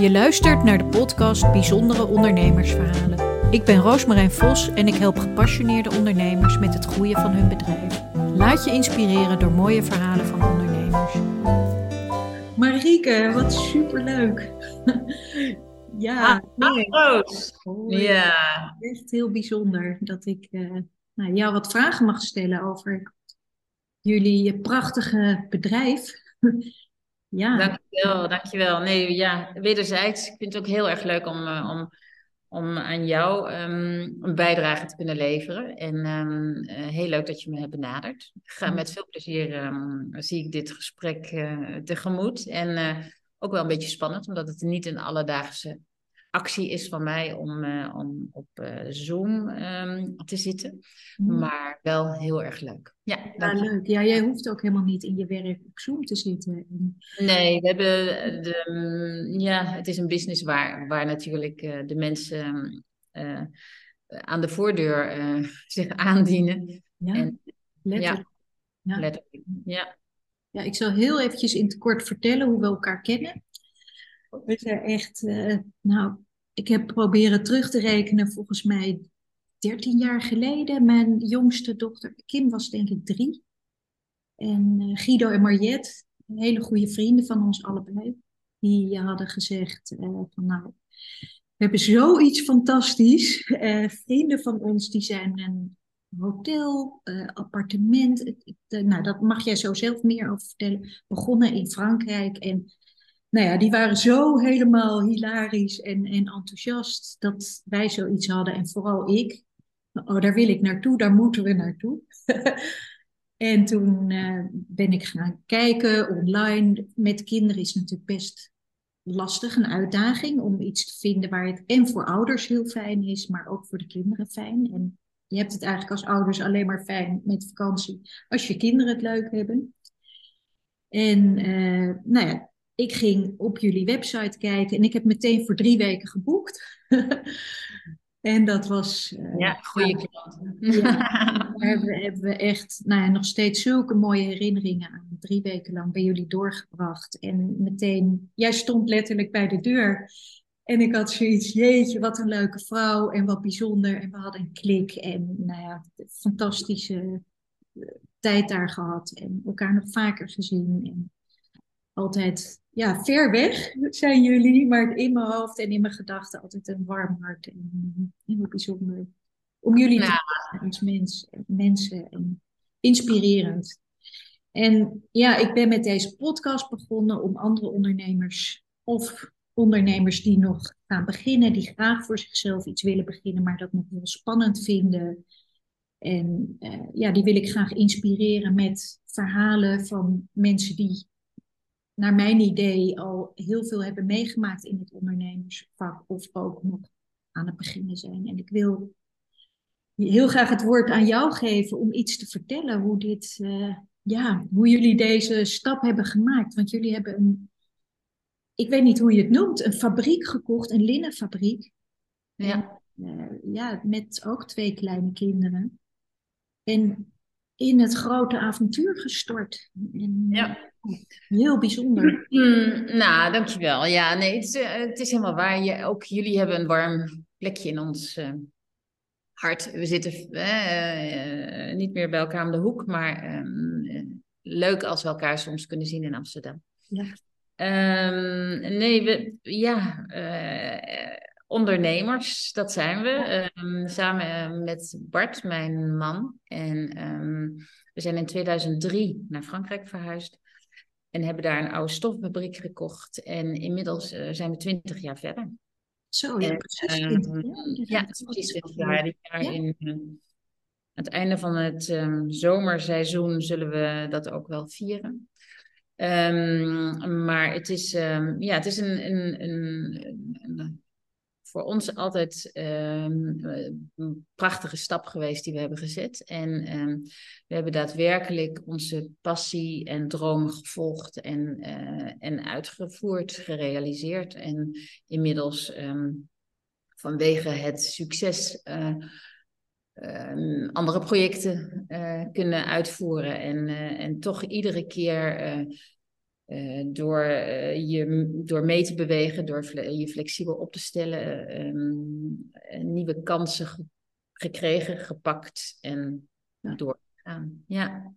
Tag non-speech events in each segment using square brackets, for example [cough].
Je luistert naar de podcast Bijzondere Ondernemersverhalen. Ik ben Roosmarijn Vos en ik help gepassioneerde ondernemers met het groeien van hun bedrijf. Laat je inspireren door mooie verhalen van ondernemers. Marieke, wat superleuk. [laughs] ja, ah, nee. Roos. ja. Echt heel bijzonder dat ik uh, nou, jou wat vragen mag stellen over jullie prachtige bedrijf. [laughs] Ja. Dankjewel, dankjewel. Nee, ja, wederzijds. Ik vind het ook heel erg leuk om, uh, om, om aan jou um, een bijdrage te kunnen leveren. En um, uh, heel leuk dat je me hebt benaderd. Ik ga met veel plezier, um, zie ik dit gesprek uh, tegemoet. En ook wel een beetje spannend, omdat het niet een alledaagse actie is van mij om, uh, om op uh, Zoom um, te zitten. Mm. Maar wel heel erg leuk. Ja, ja leuk. Ja, jij hoeft ook helemaal niet in je werk op Zoom te zitten. Nee, we hebben de, mm, ja, het is een business waar, waar natuurlijk uh, de mensen aan de voordeur [laughs] zich aandienen. Ja, en, letterlijk. Ja, ja. letterlijk. Ja. Ja, ik zal heel eventjes in het kort vertellen hoe we elkaar kennen. We zijn echt, uh, nou, ik heb proberen terug te rekenen, volgens mij 13 jaar geleden. Mijn jongste dochter Kim was denk ik drie. En uh, Guido en Mariette, hele goede vrienden van ons allebei, die hadden gezegd van nou, we hebben zoiets fantastisch. vrienden van ons die zijn een hotel, appartement, nou dat mag jij zo zelf meer over vertellen, begonnen in Frankrijk en nou ja, die waren zo helemaal hilarisch en, en enthousiast dat wij zoiets hadden. En vooral ik. Oh, daar wil ik naartoe, daar moeten we naartoe. [laughs] en toen uh, ben ik gaan kijken online. Met kinderen is natuurlijk best lastig, een uitdaging om iets te vinden waar het en voor ouders heel fijn is, maar ook voor de kinderen fijn. En je hebt het eigenlijk als ouders alleen maar fijn met vakantie als je kinderen het leuk hebben. En uh, nou ja, ik ging op jullie website kijken en ik heb meteen voor drie weken geboekt. [laughs] en dat was. Uh, ja, goede klant. Ja, [laughs] daar hebben we, hebben we echt nou ja, nog steeds zulke mooie herinneringen aan. Drie weken lang bij jullie doorgebracht. En meteen, jij stond letterlijk bij de deur. En ik had zoiets, jeetje, wat een leuke vrouw en wat bijzonder. En we hadden een klik en nou ja, fantastische eh, tijd daar gehad. En elkaar nog vaker gezien. En altijd ja, ver weg zijn jullie, maar in mijn hoofd en in mijn gedachten altijd een warm hart en heel bijzonder. Om jullie te als mens, mensen en inspirerend. En ja, ik ben met deze podcast begonnen om andere ondernemers of ondernemers die nog gaan beginnen, die graag voor zichzelf iets willen beginnen, maar dat nog heel spannend vinden. En uh, ja, die wil ik graag inspireren met verhalen van mensen die naar mijn idee al heel veel hebben meegemaakt in het ondernemersvak of ook nog aan het beginnen zijn. En ik wil heel graag het woord aan jou geven om iets te vertellen hoe dit, uh, ja, hoe jullie deze stap hebben gemaakt. Want jullie hebben een, ik weet niet hoe je het noemt, een fabriek gekocht, een linnenfabriek. Ja. En, uh, ja, met ook twee kleine kinderen. En in het grote avontuur gestort. En, ja. Heel bijzonder. Mm, nou, dankjewel. Ja, nee, het is, uh, het is helemaal waar. Je, ook jullie hebben een warm plekje in ons uh, hart. We zitten uh, niet meer bij elkaar om de hoek, maar ehm, leuk als we elkaar soms kunnen zien in Amsterdam. Ja. Um, nee, we, ja, ondernemers, dat zijn we. Um, samen met Bart, mijn man. En we zijn in 2003 naar Frankrijk verhuisd. En hebben daar een oude stoffabriek gekocht. En inmiddels uh, zijn we twintig jaar verder. Zo, ja, precies. Uh, ja, precies 20 jaar. Dit jaar ja. in, uh, het einde van het zomerseizoen zullen we dat ook wel vieren. Um, maar het is, ja, het is een, een, een, een voor ons altijd um, een prachtige stap geweest die we hebben gezet. En um, we hebben daadwerkelijk onze passie en dromen gevolgd en, uh, en uitgevoerd, gerealiseerd. En inmiddels um, vanwege het succes uh, andere projecten kunnen uitvoeren. En, en toch iedere keer door, je, door mee te bewegen, door je flexibel op te stellen, um, nieuwe kansen gekregen, gepakt en ja. doorgegaan. Ja.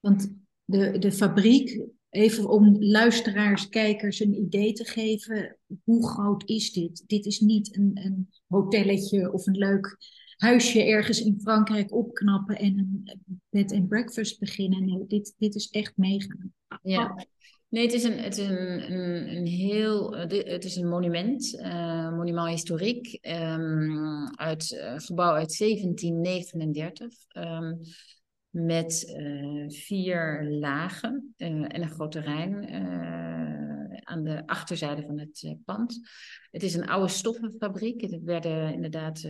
Want de, de fabriek, even om luisteraars, kijkers een idee te geven, hoe groot is dit? Dit is niet een, een hotelletje of een leuk huisje ergens in Frankrijk opknappen en een bed and breakfast beginnen. Nee, dit, dit is echt meegaan. Ja. Nee, het is een, het is een, een, heel. Het is een monument, uh, monument historiek, um, uit uh, gebouw uit 1739. Um, met vier lagen en een groot terrein aan de achterzijde van het pand. Het is een oude stoffenfabriek. Er werden inderdaad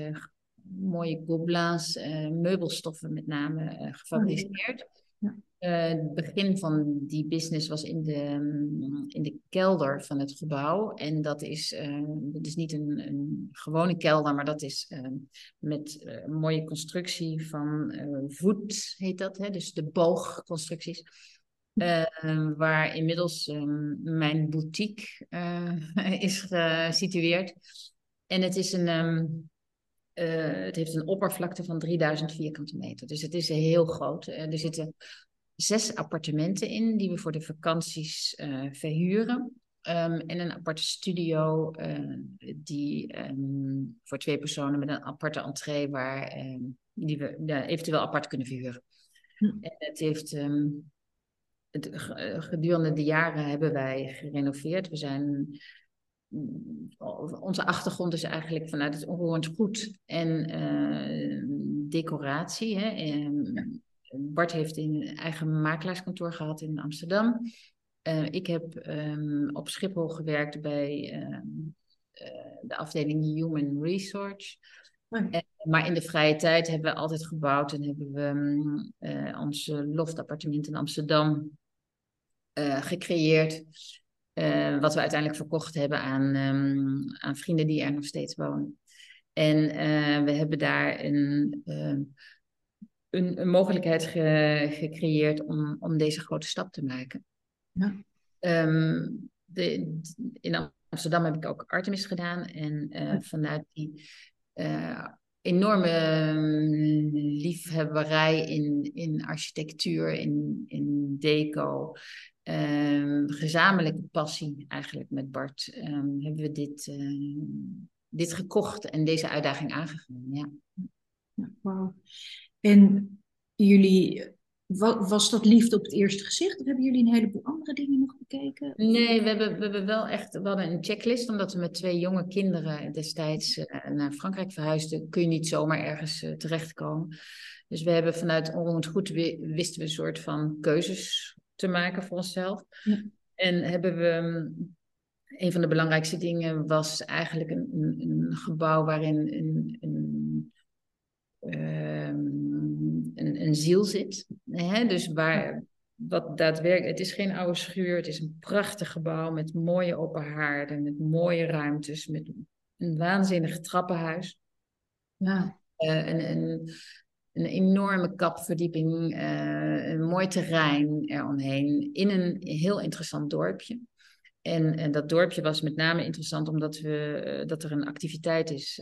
mooie gobelins, meubelstoffen met name gefabriceerd. Ja. Uh, het begin van die business was in de, mm, in de kelder van het gebouw. En dat is, dat is niet een, een gewone kelder, maar dat is met een mooie constructie van voet, heet dat. Hè? Dus de boogconstructies. waar inmiddels mijn boutique [laughs] is gesitueerd. En het is een. Um, het heeft een oppervlakte van 3000 vierkante meter. Dus het is heel groot. er zitten zes appartementen in die we voor de vakanties uh, verhuren. Um, en een aparte studio die um, voor twee personen met een aparte entree waar um, die we ja, eventueel apart kunnen verhuren. Hm. En het heeft het, gedurende de jaren hebben wij gerenoveerd. We zijn onze achtergrond is eigenlijk vanuit het onroerend goed en uh, decoratie. Hè, en, Bart heeft een eigen makelaarskantoor gehad in Amsterdam. Uh, ik heb um, op Schiphol gewerkt bij um, uh, de afdeling Human Research. Maar in de vrije tijd hebben we altijd gebouwd en hebben we um, onze loftappartement in Amsterdam gecreëerd. Wat we uiteindelijk verkocht hebben aan, aan vrienden die er nog steeds wonen. En we hebben daar een een, een mogelijkheid gecreëerd om, om deze grote stap te maken. Ja. Um, de, in Amsterdam heb ik ook Artemis gedaan. En uh, vanuit die enorme liefhebberij in, in architectuur, in, in deco, um, gezamenlijke passie eigenlijk met Bart, um, hebben we dit, uh, dit gekocht en deze uitdaging aangegaan. Ja. wow. En jullie, was dat liefde op het eerste gezicht? Of hebben jullie een heleboel andere dingen nog bekeken? Nee, we hebben, we hebben wel echt we hadden een checklist. Omdat we met twee jonge kinderen destijds uh, naar Frankrijk verhuisden, kun je niet zomaar ergens uh, terechtkomen. Dus we hebben vanuit Onroerend Goed wisten we een soort van keuzes te maken voor onszelf. Ja. En hebben we mm, een van de belangrijkste dingen was eigenlijk een, een, een gebouw waarin een, een Ehm, een, een, ziel zit. Hè? Dus waar, wat daadwerkelijk, het is geen oude schuur, het is een prachtig gebouw met mooie open haarden, met mooie ruimtes, met een waanzinnig trappenhuis. Ja. Uh, een, een, een, enorme kapverdieping, uh, een mooi terrein eromheen, in een heel interessant dorpje. En, en, dat dorpje was met name interessant omdat we, eh, dat er een activiteit is.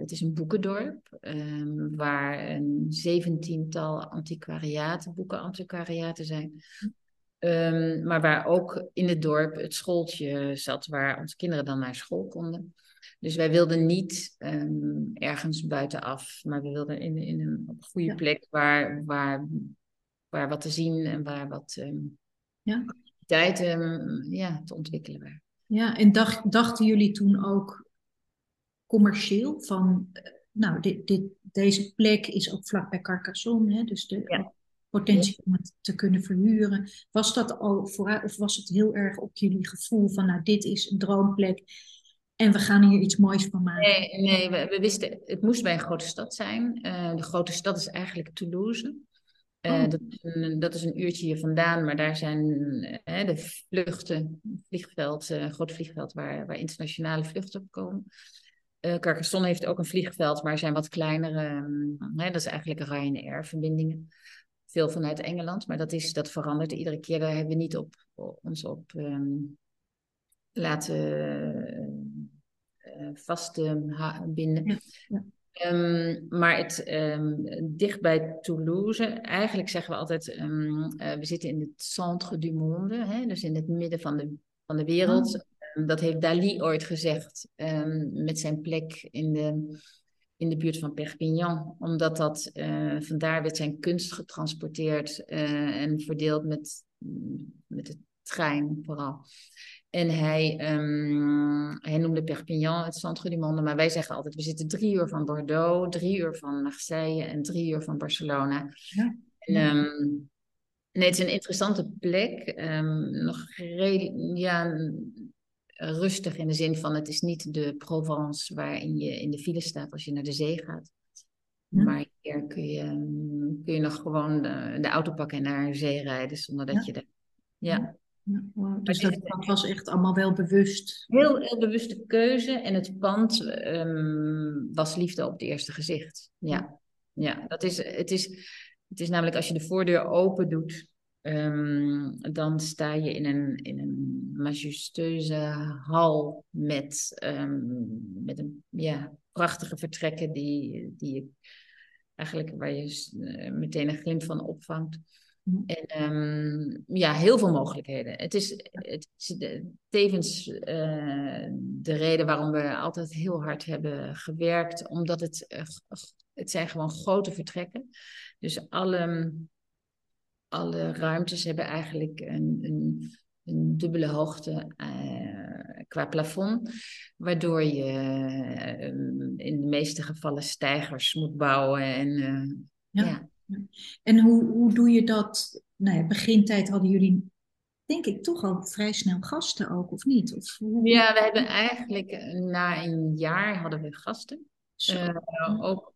Het is een boekendorp um, waar een zeventiental antiquariaten, boekenantiquariaten zijn. Um, maar waar ook in het dorp het schooltje zat waar onze kinderen dan naar school konden. Dus wij wilden niet um, ergens buitenaf, maar we wilden in, in een, op goede plek waar, waar, waar wat te zien en waar wat. ja tijd um, ja, te ontwikkelen Ja, en dacht, dachten jullie toen ook commercieel van, eh, nou, dit, dit, deze plek is ook vlakbij Carcassonne, hè, dus de potentie om het te kunnen verhuren. Was dat al vooruit, of was het heel erg op jullie gevoel van, nou, dit is een droomplek en we gaan hier iets moois van maken? Nee, nee we, we wisten, het moest bij een grote stad zijn. Uh, de grote stad is eigenlijk Toulouse. Uh, dat, is een, dat, is een, uurtje hier vandaan, maar daar zijn uh, de vluchten, vliegveld, uh, groot vliegveld waar, waar internationale vluchten op komen. Carcassonne heeft ook een vliegveld, maar zijn wat kleinere, um, dat is eigenlijk Ryanair-verbindingen. veel vanuit Engeland, maar dat, is, dat verandert iedere keer. Daar hebben we niet op, ons op ehm, laten uh, vastbinden. Ja, ehm, maar het, um, dicht bij Toulouse, eigenlijk zeggen we altijd, we zitten in het centre du monde, hè, dus in het midden van de, van de wereld. Oh. dat heeft Dali ooit gezegd met zijn plek in de in de buurt van Perpignan, omdat dat uh, vandaar werd zijn kunst getransporteerd uh, en verdeeld met, met de trein vooral. En hij, um, hij noemde Perpignan het centre du monde, maar wij zeggen altijd, we zitten drie uur van Bordeaux, drie uur van Marseille en drie uur van Barcelona. Ja. En, um, nee, het is een interessante plek. Um, nog ja, rustig in de zin van het is niet de Provence waarin je in de file staat als je naar de zee gaat. Maar hier kun je, kun je nog gewoon de, de, auto pakken en naar de zee rijden zonder dat je er. Ja. Dus dat, was echt allemaal wel bewust. Heel, heel bewuste keuze. En het pand um, was liefde op het eerste gezicht. Ja, ja dat is, het, is, het is namelijk als je de voordeur open doet, Ehm, dan sta je in een, in een majestueuze hal met, um, met een, ja, prachtige vertrekken die, die eigenlijk waar je uh, meteen een glimp van opvangt. Mhm. En um, ja, heel veel mogelijkheden. Het is, het is tevens uh, de reden waarom we altijd heel hard hebben gewerkt, omdat het, uh, het zijn gewoon grote vertrekken. Dus alle alle ruimtes hebben eigenlijk een, een, een dubbele hoogte uh, qua plafond, waardoor je in de meeste gevallen stijgers moet bouwen. En, ja. ja. En hoe, hoe doe je dat? Nou ja, begintijd hadden jullie denk ik toch al vrij snel gasten ook, of niet? Of hoe... Ja, we hebben eigenlijk na een jaar hadden we gasten. Uh, ook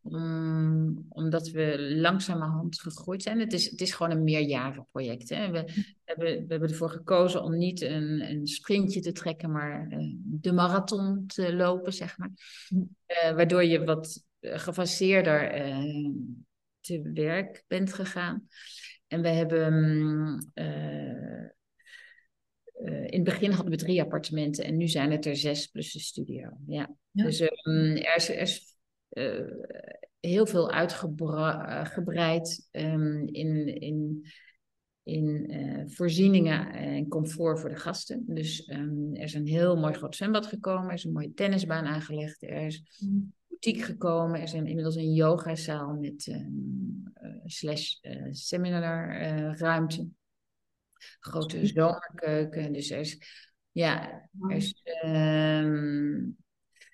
omdat we langzamerhand gegroeid zijn. Het is, het is gewoon een meerjarenproject. Hè? We, hebben, we hebben ervoor gekozen om niet een, een sprintje te trekken, maar uh, de marathon te lopen, zeg maar. Uh, waardoor je wat gefaseerder te werk bent gegaan. En we hebben in het begin hadden we drie appartementen en nu zijn het er zes plus de studio. Ja. Dus um, er is, er is uh, heel veel uitgebreid um, in, in, in uh, voorzieningen en comfort voor de gasten. Dus um, er is een heel mooi groot zwembad gekomen, er is een mooie tennisbaan aangelegd, er is mm. Boutique gekomen, er is inmiddels een yogazaal met um, slash seminarruimte. Grote zomerkeuken, dus er is ja, er is,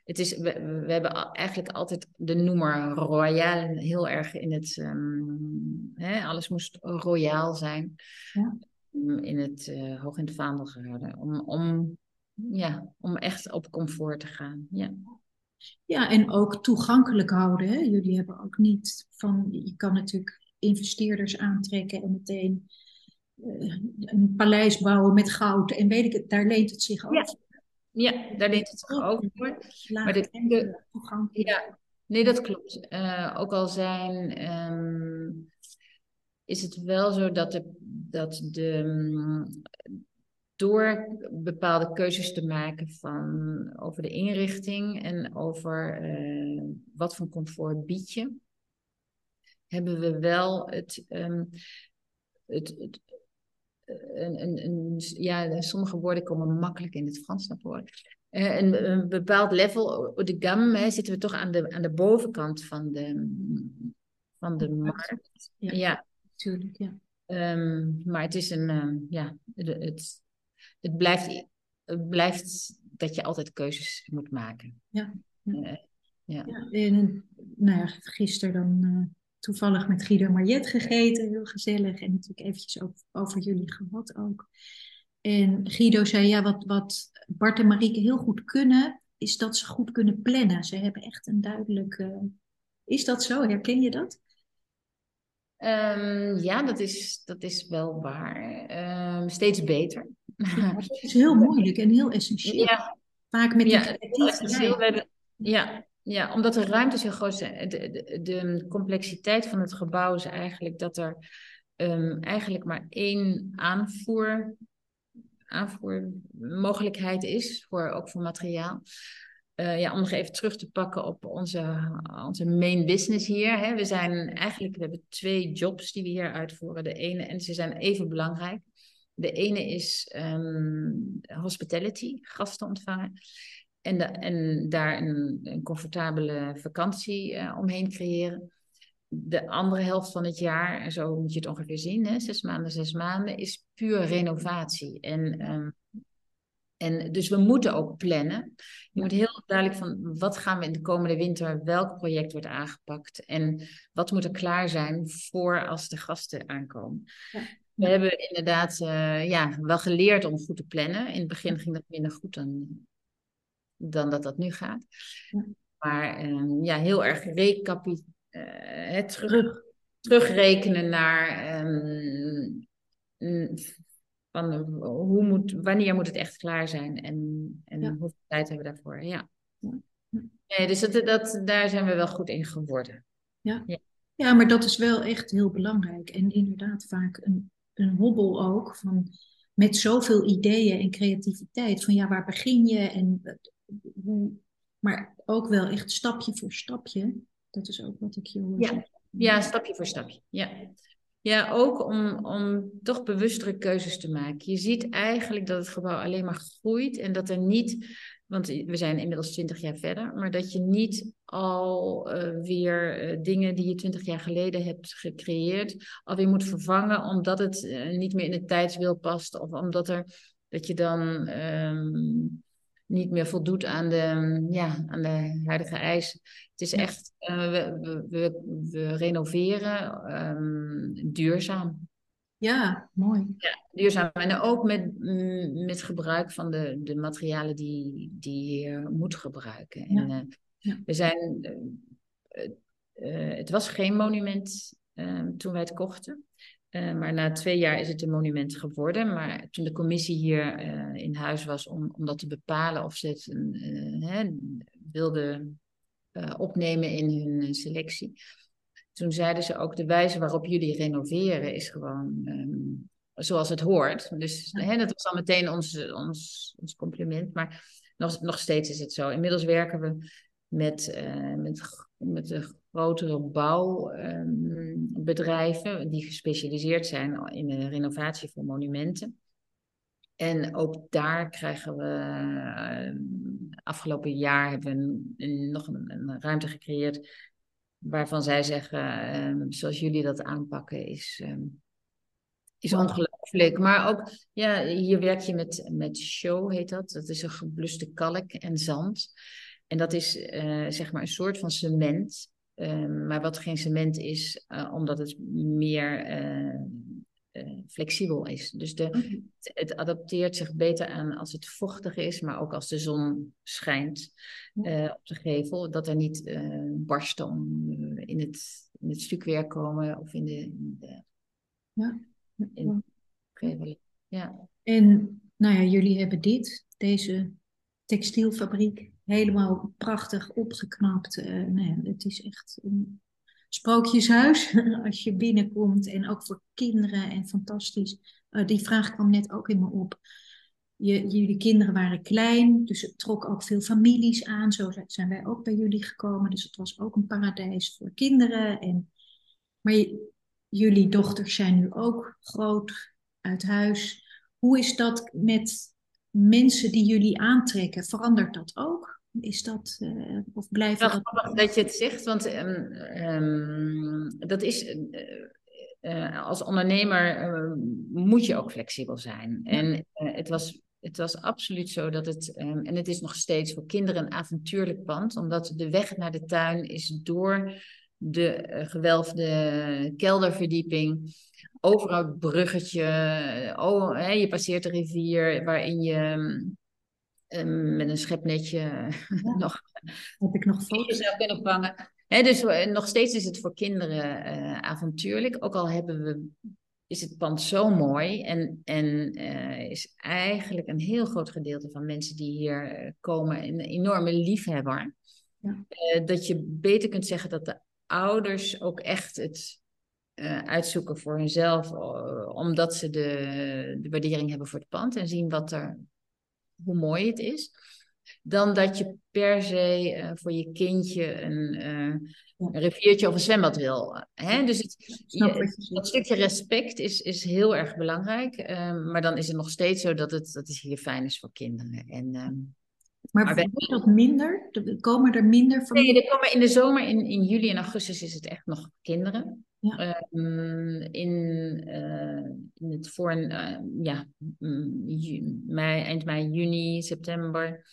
het is, we, we, hebben eigenlijk altijd de noemer royaal heel erg in het. Um, hè, alles moest royaal zijn. Ja. In het uh, hoog in het vaandel gehouden. Om, om, ja, om echt op comfort te gaan. Ja. Ja, en ook toegankelijk houden. Hè? Jullie hebben ook niet van. Je kan natuurlijk investeerders aantrekken en meteen uh, een paleis bouwen met goud. En weet ik het, daar leent het zich ook. Ja. Ja, daar leent het zich ook voor. Maar de, de, ja, nee, dat klopt. Uh, ook al zijn, um, is het wel zo dat de, dat de um, door bepaalde keuzes te maken van over de inrichting en over uh, wat voor comfort bied je, hebben we wel het, um, het, het een, een, een, ja, sommige woorden komen makkelijk in het Frans naar voren. Uh, een, een, bepaald level, de gamme, zitten we toch aan de, aan de bovenkant van de, van de markt. Ja, natuurlijk, ja. Um, maar het is een, ja, het, het, blijft, het blijft dat je altijd keuzes moet maken. Ja. ja. Uh, ja. ja en, nou ja, gisteren dan uh, toevallig met Guido Mariet gegeten, heel gezellig. En natuurlijk eventjes over, over jullie gehad ook. En Guido zei, ja, wat, wat Bart en Marieke heel goed kunnen, is dat ze goed kunnen plannen. Ze hebben echt een duidelijke... Is dat zo? Herken je dat? Um, ja, dat is, dat is wel waar. Um, steeds beter. Dat is heel moeilijk en heel essentieel. Ja. Vaak met ja, ja, ja, omdat de ruimtes heel groot zijn. De, de, de, complexiteit van het gebouw is eigenlijk dat er ehm, eigenlijk maar één aanvoer, aanvoermogelijkheid is, voor, ook voor materiaal. Uh, ja, om nog even terug te pakken op onze, onze main business hier. Hè. We zijn eigenlijk, we hebben twee jobs die we hier uitvoeren. De ene, en ze zijn even belangrijk. De ene is um, hospitality, gasten ontvangen. En, de, en daar een, een comfortabele vakantie uh, omheen creëren. De andere helft van het jaar, en zo moet je het ongeveer zien, hè, zes maanden, zes maanden, is puur renovatie. En, um, en dus we moeten ook plannen. Je moet heel duidelijk van wat gaan we in de komende winter, welk project wordt aangepakt en wat moet er klaar zijn voor als de gasten aankomen. Ja. We hebben inderdaad uh, ja, wel geleerd om goed te plannen. In het begin ging dat minder goed dan, dan dat dat nu gaat. Maar um, ja, heel erg recapi uh, terug, terugrekenen naar um, van hoe moet, wanneer moet het echt klaar zijn en, en ja. hoeveel tijd hebben we daarvoor. Ja. Nee, dus dat, dat, daar zijn we wel goed in geworden. Ja. ja. Ja. maar dat is wel echt heel belangrijk. En inderdaad vaak een, een hobbel ook van met zoveel ideeën en creativiteit. Van ja, waar begin je? En maar ook wel echt stapje voor stapje. Dat is ook wat ik je hoor. Ja, ja stapje voor stapje. Ja. Ja, ook om, om toch bewustere keuzes te maken. Je ziet eigenlijk dat het gebouw alleen maar groeit en dat er niet, want we zijn inmiddels twintig jaar verder, maar dat je niet al uh, weer uh, dingen die je twintig jaar geleden hebt gecreëerd, alweer moet vervangen omdat het uh, niet meer in het tijdswil past of omdat er, dat je dan um, niet meer voldoet aan de, ja, aan de huidige eisen. Het is echt, uh, we, we, we, renoveren um, duurzaam. Ja, mooi. Ja, duurzaam. En ook met, mm, met gebruik van de, de materialen die, die je moet gebruiken. En, uh, ja. We zijn, uh, het was geen monument ehm, toen wij het kochten. Maar na twee jaar is het een monument geworden. Maar toen de commissie hier in huis was om, om dat te bepalen of ze het wilden opnemen in hun selectie. Toen zeiden ze ook de wijze waarop jullie renoveren is gewoon um, zoals het hoort. Dus hè, dat was al meteen ons, ons, ons compliment. Maar nog, nog steeds is het zo. Inmiddels werken we met, met, met de grotere bouwbedrijven um, die gespecialiseerd zijn in de renovatie van monumenten. En ook daar krijgen we, uh, afgelopen jaar hebben we een, nog een, een, ruimte gecreëerd waarvan zij zeggen, um, zoals jullie dat aanpakken is, um, is ongelooflijk. Maar ook, ja, hier werk je met, met show, heet dat. Dat is een gebluste kalk en zand. En dat is uh, zeg maar een soort van cement Um, maar wat geen cement is, uh, omdat het meer uh, uh, flexibel is. Dus de, okay. het, het, adapteert zich beter aan als het vochtig is, maar ook als de zon schijnt op de gevel. Dat er niet barsten om, in, het, in het stukwerk komen of in de, in de, ja. in gevel. Ja. En nou ja, jullie hebben dit, deze textielfabriek helemaal prachtig opgeknapt. Nou ja, het is echt een sprookjeshuis [laughs] als je binnenkomt. En ook voor kinderen en fantastisch. Uh, die vraag kwam net ook in me op. Je, jullie kinderen waren klein, dus het trok ook veel families aan. Zo zijn wij ook bij jullie gekomen. Dus het was ook een paradijs voor kinderen. En, maar jullie dochters zijn nu ook groot uit huis. Hoe is dat met mensen die jullie aantrekken? Verandert dat ook? Is dat, uh, of blijven dat... Grappig dat je het zegt, want um, um, dat is... Uh, als ondernemer moet je ook flexibel zijn. En het was het was absoluut zo dat het, um, en het is nog steeds voor kinderen een avontuurlijk pand, omdat de weg naar de tuin is door de gewelfde kelderverdieping, overal het bruggetje, oh, hè, je passeert de rivier waarin je Um, met een schepnetje ja. [laughs] nog. Heb ik nog foto's? zou kunnen vangen. He, dus uh, nog steeds is het voor kinderen uh, avontuurlijk. Ook al hebben we, is het pand zo mooi. En, en uh, is eigenlijk een heel groot gedeelte van mensen die hier komen een enorme liefhebber. Ja. dat je beter kunt zeggen dat de ouders ook echt het uitzoeken voor hunzelf, omdat ze de, de waardering hebben voor het pand en zien wat er, hoe mooi het is dan dat je per se uh, voor je kindje een, uh, een, riviertje of een zwembad wil. Hè? Dus het, je, dat stukje respect is, is heel erg belangrijk. Uh, maar dan is het nog steeds zo dat het, dat het hier fijn is voor kinderen. En, ehm, maar, maar wordt dat minder? Komen er minder van? Nee, er komen in de zomer, in, in juli en augustus is het echt nog kinderen. Ja. Um, in, in het voor ja, mei, eind mei, juni, september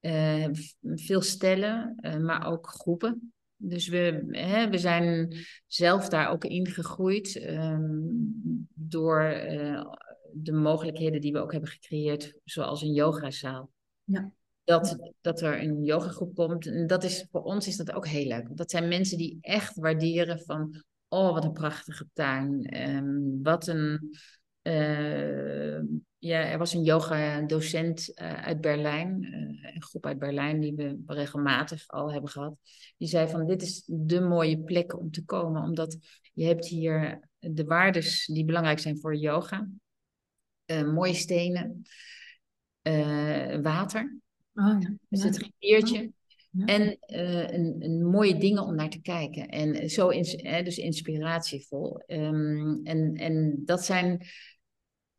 uh, veel stellen, maar ook groepen. Dus we, hè, we zijn zelf daar ook ingegroeid um, door uh, de mogelijkheden die we ook hebben gecreëerd, zoals een yogazaal. Ja. Dat, dat er een yogagroep komt. En dat is, voor ons is dat ook heel leuk. Dat zijn mensen die echt waarderen van, oh wat een prachtige tuin. Um, wat een ja, er was een yoga-docent uh, uit Berlijn, uh, een groep uit Berlijn die we regelmatig al hebben gehad. Die zei van dit is de mooie plek om te komen, omdat je hebt hier de waardes die belangrijk zijn voor yoga. Mooie stenen, water, oh, ja. dus het riviertje. Ja. En een, een, mooie dingen om naar te kijken. En zo ins dus inspiratievol. Um, en, en dat zijn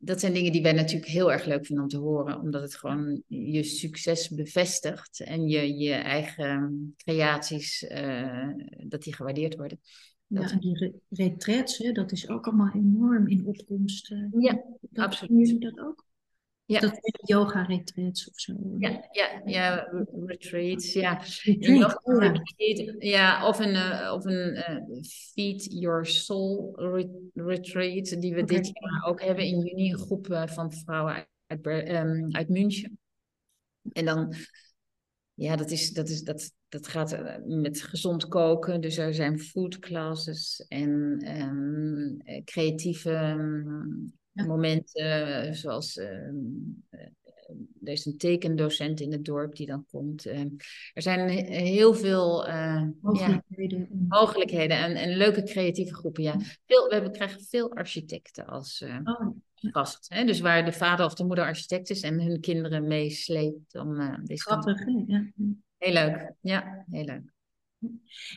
dat zijn dingen die wij natuurlijk heel erg leuk vinden om te horen, omdat het gewoon je succes bevestigt en je, je eigen creaties, uh, dat die gewaardeerd worden. Ja, en die re retreats, dat is ook allemaal enorm in opkomst. Uh, ja, dat, absoluut. Jullie dat ook? Ja. Dat yoga retreats of zo. Ja, ja, ja retreats, ja. Retreat, ja. ja. of een, uh, of een uh, Feed Your Soul retreat, die we okay. dit jaar ook hebben in juni, een groep uh, van vrouwen uit, um, uit München. En dan, ja, dat, is, dat, is, dat, dat gaat met gezond koken. Dus er zijn food classes en um, creatieve um, ja. momenten, eh, zoals ehm, eh, er is een tekendocent in het dorp die dan komt. Ehm, er zijn heel veel uh, mogelijkheden, ja, mogelijkheden en, en, leuke creatieve groepen. Ja. Veel, we hebben, krijgen veel architecten als uh, oh, gast. Hè? Dus waar de vader of de moeder architect is en hun kinderen meesleept om uh, deze Grappig, ja. Heel leuk, ja, heel leuk.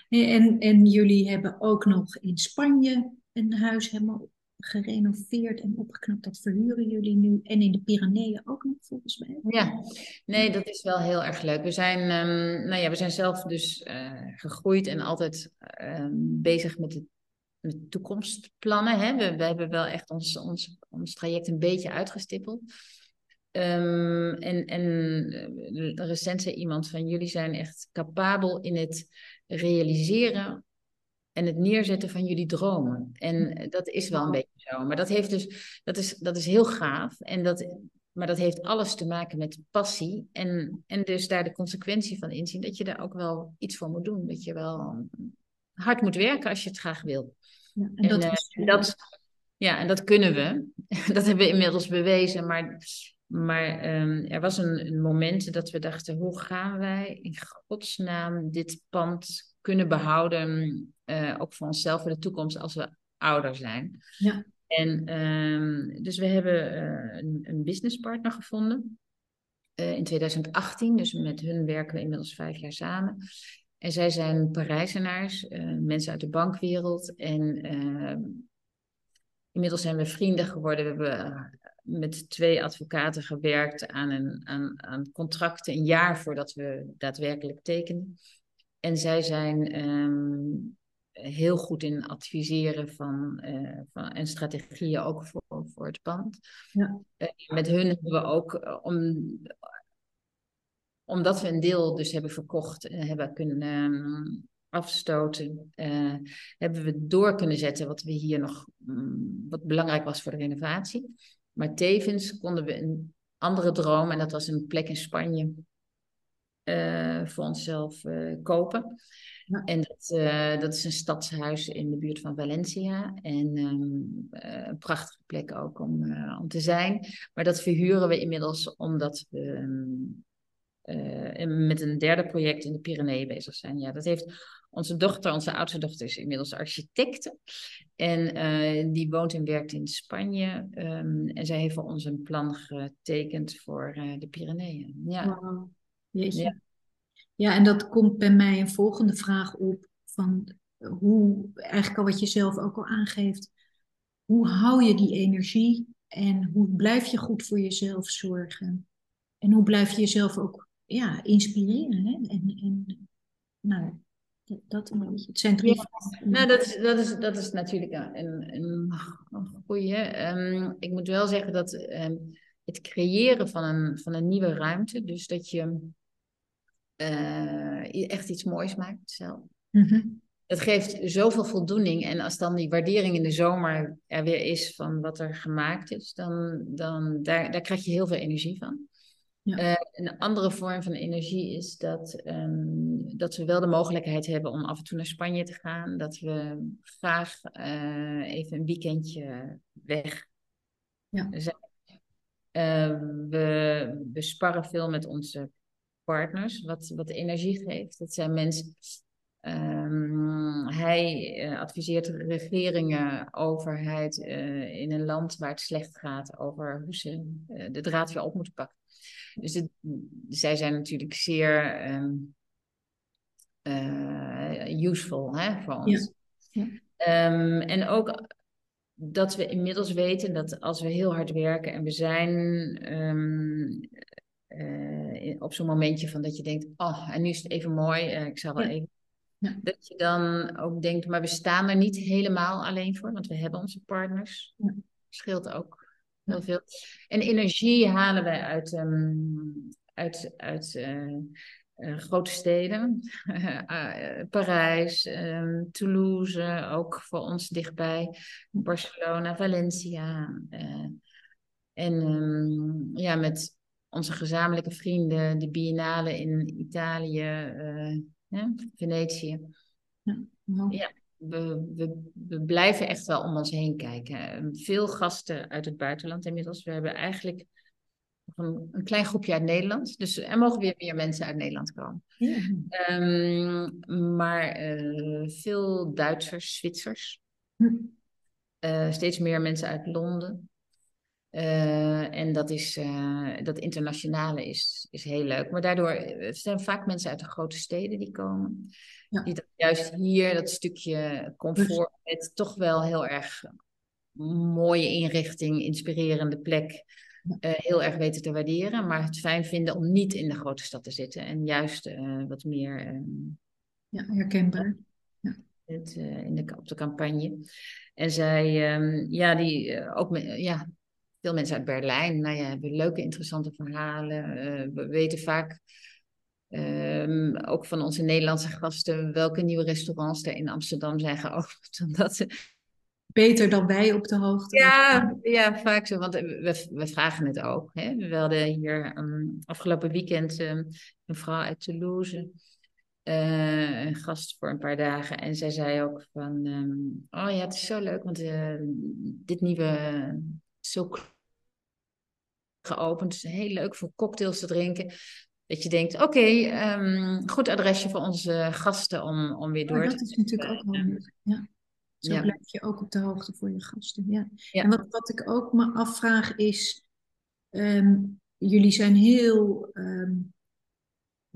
En, en jullie hebben ook nog in Spanje een huis helemaal gerenoveerd en opgeknapt. Dat verhuren jullie nu. En in de Pyreneeën ook nog, volgens mij. Ja, nee, dat is wel heel erg leuk. We zijn, um, nou ja, we zijn zelf dus uh, gegroeid en altijd uh, bezig met, het, met toekomstplannen. Hè? We, we hebben wel echt ons, ons, ons traject een beetje uitgestippeld. Um, en, en eh, recent zei iemand van jullie zijn echt capabel in het realiseren en het neerzetten van jullie dromen. En dat is wel een beetje zo. Maar dat, heeft dus, dat, is, dat is heel gaaf. En dat, maar dat heeft alles te maken met passie. En, en dus daar de consequentie van inzien dat je daar ook wel iets voor moet doen. Dat je wel hard moet werken als je het graag wil. Ja, en, dat, uh, dat, ja, en dat kunnen we. [laughs] dat hebben we inmiddels bewezen. Maar, maar um, er was een, een moment dat we dachten: hoe gaan wij in godsnaam dit pand kunnen behouden, uh, ook voor onszelf voor de toekomst als we ouder zijn. Ja. En um, dus we hebben uh, een, een businesspartner gevonden uh, in 2018. Dus met hun werken we inmiddels vijf jaar samen. En zij zijn Parijzenaars, mensen uit de bankwereld. En ehm, inmiddels zijn we vrienden geworden. We hebben met twee advocaten gewerkt aan, een, aan, aan contracten een jaar voordat we daadwerkelijk tekenden. En zij zijn um, heel goed in adviseren van, uh, van, en strategieën ook voor, voor het pand. Ja. Uh, met hun hebben we ook, eh, om, omdat we een deel dus hebben verkocht en hebben kunnen um, afstoten, uh, hebben we door kunnen zetten wat we hier nog, um, wat belangrijk was voor de renovatie. Maar tevens konden we een andere droom, en dat was een plek in Spanje, uh, voor onszelf uh, kopen. Ja. En dat, uh, dat is een stadshuis in de buurt van Valencia. En um, een prachtige plek ook om, om te zijn. Maar dat verhuren we inmiddels omdat we um, met een derde project in de Pyreneeën bezig zijn. Ja, dat heeft onze dochter, onze oudste dochter, is inmiddels architecte. En uh, die woont en werkt in Spanje. Um, en zij heeft voor ons een plan getekend voor uh, de Pyreneeën. Ja. Wow. Ja. ja, en dat komt bij mij een volgende vraag op. Van hoe, eigenlijk al wat je zelf ook al aangeeft. Hoe hou je die energie en hoe blijf je goed voor jezelf zorgen? En hoe blijf je jezelf ook ja, inspireren? Hè? En, en nou, dat, dat een beetje. Het zijn drie. nou, dat is, dat, is, dat is natuurlijk een, een, een goede. Um, ik moet wel zeggen dat um, het creëren van een, van een nieuwe ruimte, dus dat je uh, echt iets moois maakt zelf. Mm Dat geeft zoveel voldoening. En als dan die waardering in de zomer er weer is van wat er gemaakt is, dan, dan daar, daar krijg je heel veel energie van. Ja. Uh, een andere vorm van energie is dat, um, dat we wel de mogelijkheid hebben om af en toe naar Spanje te gaan. Dat we graag uh, even een weekendje weg ja. zijn. Uh, we, we sparren veel met onze partners, wat, wat energie geeft. Dat zijn mensen. Um, hij adviseert regeringen, overheid in een land waar het slecht gaat, over hoe ze de draad weer op moeten pakken. Dus het, zij zijn natuurlijk zeer um, uh, useful hè, voor ons. Ja. Ja. Um, en ook dat we inmiddels weten dat als we heel hard werken en we zijn um, uh, op zo'n momentje van dat je denkt, oh, en nu is het even mooi, uh, ik zal wel ja. even. Ja. Dat je dan ook denkt, maar we staan er niet helemaal alleen voor, want we hebben onze partners. Ja. Scheelt ook heel veel. En energie halen wij uit, um, uit, uit uh, uh, grote steden. uh, [laughs] Parijs, um, Toulouse, ook voor ons dichtbij. Barcelona, Valencia. en um, ja, met onze gezamenlijke vrienden, de Biennale in Italië, Venetië. Ja. ja we, we, we, blijven echt wel om ons heen kijken. Veel gasten uit het buitenland inmiddels. We hebben eigenlijk een, een klein groepje uit Nederland. Dus er mogen weer meer mensen uit Nederland komen. Ja. Um, maar uh, veel Duitsers, Zwitsers. Hm. Uh, steeds meer mensen uit Londen. Uh, en dat, is, dat internationale is, is heel leuk. Maar daardoor zijn vaak mensen uit de grote steden die komen. Ja. Die dat juist hier dat stukje comfort met toch wel heel erg mooie inrichting, inspirerende plek, uh, heel erg weten te waarderen. Maar het fijn vinden om niet in de grote stad te zitten en juist wat meer. Uh, ja, herkenbaar. Ja. Het, in de, op de campagne. En zij, um, ja, die ook met, ja, veel mensen uit Berlijn. Nou ja, hebben leuke, interessante verhalen. we weten vaak Um, ook van onze Nederlandse gasten, welke nieuwe restaurants er in Amsterdam zijn geopend. [laughs] Omdat ze... Beter dan wij op de hoogte. Ja, ja vaak zo, want we, we vragen het ook. Hè? We hadden hier um, afgelopen weekend um, een vrouw uit Toulouse, uh, een gast voor een paar dagen. En zij zei ook van, oh ja, het is zo leuk, want uh, dit nieuwe, zo geopend, heel leuk voor cocktails te drinken. Dat je denkt, oké, okay, um, goed adresje voor onze gasten om, om weer door oh, te... Dat is natuurlijk ook handig, ja. Zo ja. blijf je ook op de hoogte voor je gasten, ja. ja. En wat, wat ik ook me afvraag is, um, jullie zijn heel, um,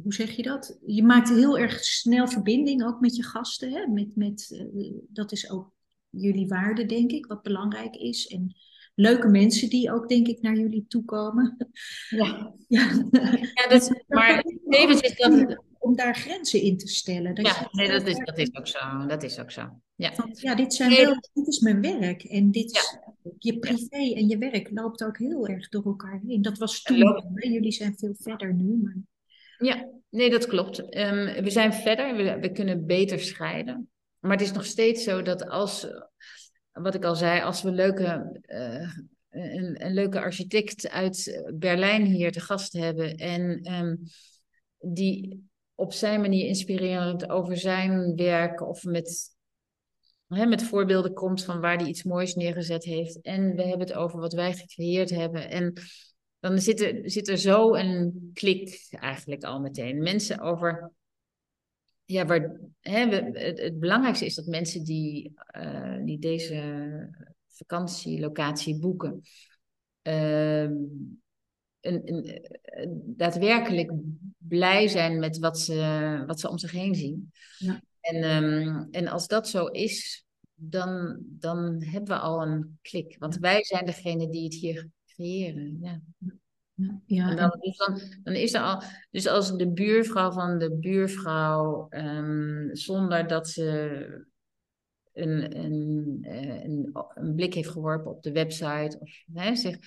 hoe zeg je dat? Je maakt heel erg snel verbinding ook met je gasten, hè? Met, met, uh, dat is ook jullie waarde, denk ik, wat belangrijk is. En leuke mensen die ook, denk ik, naar jullie toekomen. Ja, [laughs] ja. ja dat, maar tevens is dat... Om daar grenzen in te stellen. Dat ja, nee, dat is, dat is ook zo. Dat is ook zo. Ja, Van, ja dit, zijn wel, dit is mijn werk. En dit is, je privé en je werk loopt ook heel erg door elkaar heen. Dat was toen. Jullie zijn veel verder nu. Maar... Ja, nee, dat klopt. Um, we zijn verder. We, we kunnen beter scheiden. Maar het is nog steeds zo dat als wat ik al zei, als we leuke, uh, een, een, leuke architect uit Berlijn hier te gast hebben en um, die op zijn manier inspirerend over zijn werk of met, hè, met voorbeelden komt van waar hij iets moois neergezet heeft. En we hebben het over wat wij gecreëerd hebben. En dan zit er, zit er zo een klik eigenlijk al meteen. Mensen over ja, waar, hè, we, het, belangrijkste is dat mensen die, uh, die deze vakantielocatie boeken, uh, een, een, daadwerkelijk blij zijn met wat ze, wat ze om zich heen zien. Ja. En, um, en als dat zo is, dan, dan hebben we al een klik. Want wij zijn degene die het hier creëren. Ja. Ja, en dan, dus dan, dan, is er al. Dus als de buurvrouw van de buurvrouw, um, zonder dat ze een, een, eh, een, een, blik heeft geworpen op de website, of hè, zich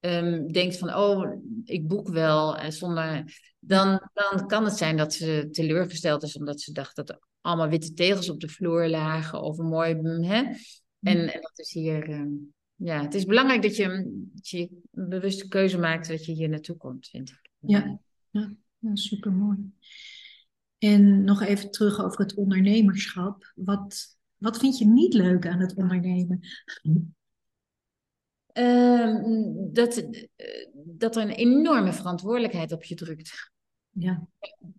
um, denkt van, oh, ik boek wel, en zonder, dan, dan kan het zijn dat ze teleurgesteld is omdat ze dacht dat er allemaal witte tegels op de vloer lagen of een mooi, hè? En, en dat is hier. Um, ja, het is belangrijk dat je, dat je een bewuste keuze maakt dat je hier naartoe komt, vind ik. Ja, ja, ja super mooi. En nog even terug over het ondernemerschap. Wat, wat vind je niet leuk aan het ondernemen? Uh, dat, dat er een enorme verantwoordelijkheid op je drukt. Ja.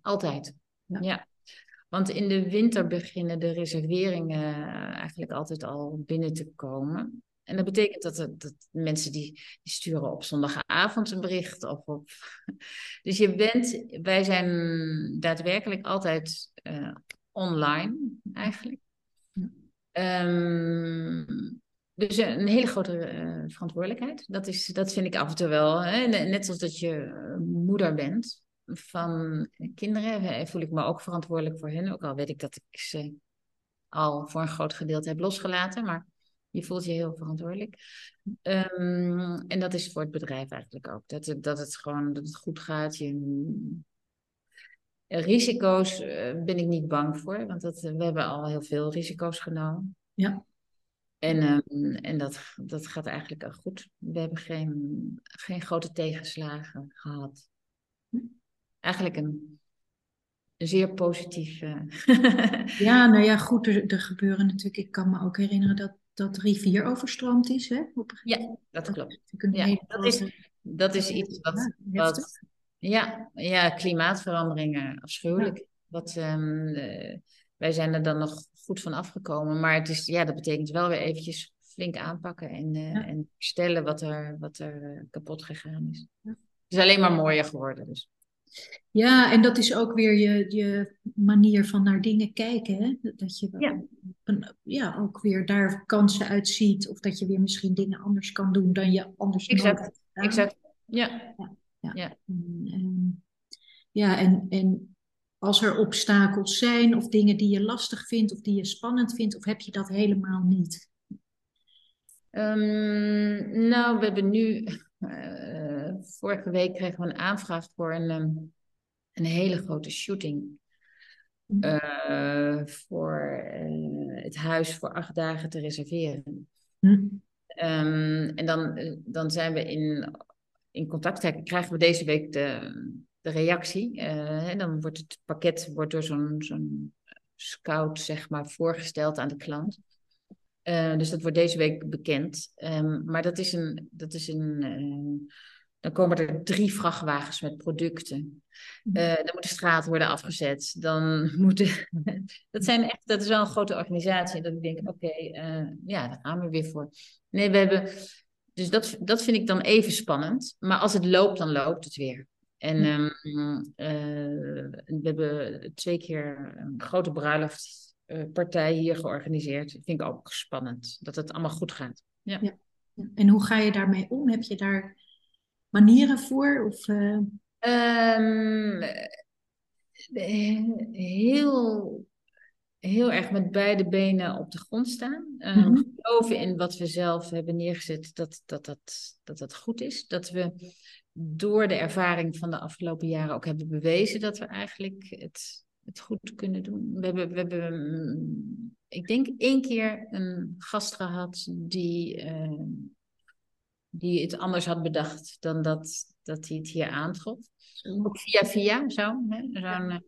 Altijd. Ja. ja. Want in de winter beginnen de reserveringen eigenlijk altijd al binnen te komen. En dat betekent dat, dat mensen die, die, sturen op zondagavond een bericht. Of op... [laughs] Dus je bent, wij zijn daadwerkelijk altijd uh, online eigenlijk. Um, dus een hele grote uh, verantwoordelijkheid. Dat, is, dat vind ik af en toe wel. Hè? Net zoals dat je eh, moeder bent van kinderen, voel ik me ook verantwoordelijk voor hen. Ook al weet ik dat ik ze al voor een groot gedeelte heb losgelaten. Maar je voelt je heel verantwoordelijk. Um, en dat is voor het bedrijf eigenlijk ook. Dat, het, dat het gewoon dat het goed gaat. Je, risico's uh, ben ik niet bang voor, want dat, we hebben al heel veel risico's genomen. Ja. En, um, en dat, dat gaat eigenlijk al goed. We hebben geen, geen grote tegenslagen gehad. Eigenlijk een, een zeer positief. Uh... ja, nou ja, goed. Er, er gebeuren natuurlijk. Ik kan me ook herinneren dat dat de rivier overstroomd is. Hè? ja, dat klopt. Dat, ja, dat, is, dat is iets wat. Ja, wat, ja, ja, klimaatveranderingen, afschuwelijk. Wat, um, wij zijn er dan nog goed van afgekomen. Maar het is, ja, dat betekent wel weer eventjes flink aanpakken en, uh, en herstellen wat er, wat er uh, kapot gegaan is. Het is alleen maar mooier geworden. Dus. Ja, en dat is ook weer je, je manier van naar dingen kijken. Hè? Dat je ja. ja, ook weer daar kansen uit ziet. Of dat je weer misschien dingen anders kan doen dan je anders Exact, exact. Ja. Ja, ja. ja. En, ja, en, en als er obstakels zijn of dingen die je lastig vindt of die je spannend vindt, of heb je dat helemaal niet? Um, nou, we hebben nu, uh, vorige week kregen we een aanvraag voor een, um, een hele grote shooting. Uh, voor uh, het huis voor acht dagen te reserveren. Um, en dan, dan zijn we in, in contact. Krijgen we deze week de, de reactie. Dan wordt het pakket wordt door zo'n zo'n scout zeg maar, voorgesteld aan de klant. Uh, dus dat wordt deze week bekend. Um, maar dat is een. Dat is een uh, dan komen er drie vrachtwagens met producten. Uh, dan moet de straat worden afgezet. Dan [laughs] moeten. dat, zijn echt, dat is wel een grote organisatie. Dat ik denk, oké, okay, ja, daar gaan we weer voor. Nee, we hebben. Dus dat, dat vind ik dan even spannend. Maar als het loopt, dan loopt het weer. En um, we hebben twee keer een grote bruiloftpartij hier georganiseerd. Dat vind ik ook spannend, dat het allemaal goed gaat. Ja. ja. En hoe ga je daarmee om? Heb je daar manieren voor? Of, uh... um, heel heel erg met beide benen op de grond staan. Um, Geloven in wat we zelf hebben neergezet, dat dat, dat, dat dat goed is. Dat we door de ervaring van de afgelopen jaren ook hebben bewezen dat we eigenlijk het, het goed kunnen doen. We hebben, we hebben, mm, ik denk, één keer een gast gehad die, uh, die het anders had bedacht dan dat, dat hij het hier aantrof. Ook via via, zo. Hè? zo ja.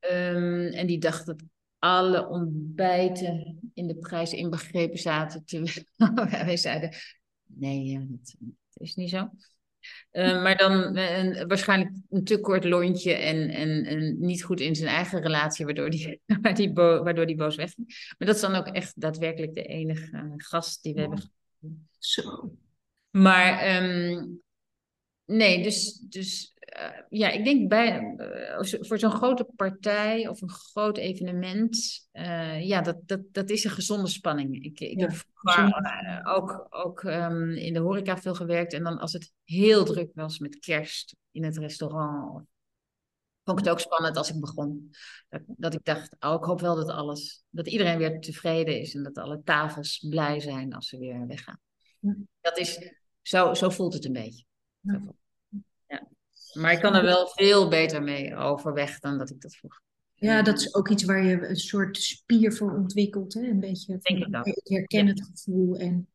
um, en die dacht dat alle ontbijten in de prijs inbegrepen zaten. Terwijl [laughs] wij zeiden, nee, dat, dat is niet zo. Uh, maar dan een, waarschijnlijk een te kort lontje en, en, en, niet goed in zijn eigen relatie, waardoor die, [laughs] waardoor die boos wegging. Maar dat is dan ook echt daadwerkelijk de enige gast die we hebben. Zo. Maar um, nee, dus, dus uh, ja, ik denk bij, uh, voor zo'n grote partij of een groot evenement, uh, ja, dat, dat, dat is een gezonde spanning. Ik, ik ja, heb vroeger, ook, ook um, in de horeca veel gewerkt en dan als het heel druk was met kerst in het restaurant, vond ik het ook spannend als ik begon. Dat, dat ik dacht, oh, ik hoop wel dat alles, dat iedereen weer tevreden is en dat alle tafels blij zijn als ze weer weggaan. Ja. Dat is, zo, zo voelt het een beetje. Ja. Maar ik kan er wel veel beter mee overweg dan dat ik dat vroeg. Ja, dat is ook iets waar je een soort spier voor ontwikkelt. Hè? Een beetje Denk ik, dat. ik herken het gevoel en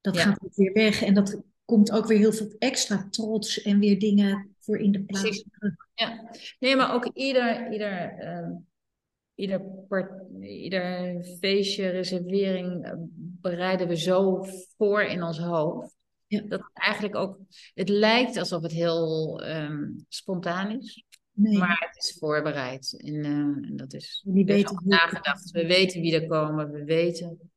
dat gaat ook weer weg. En dat komt ook weer heel veel extra trots en weer dingen voor in de plaats. Ja, nee, maar ook ieder, ieder, uh, ieder, part, ieder feestje, reservering uh, bereiden we zo voor in ons hoofd. Ja. Dat eigenlijk ook, het lijkt alsof het heel um, spontaan is. Nee. Maar het is voorbereid. En, uh, en dat is weten nagedacht. We weten wie er komen. We weten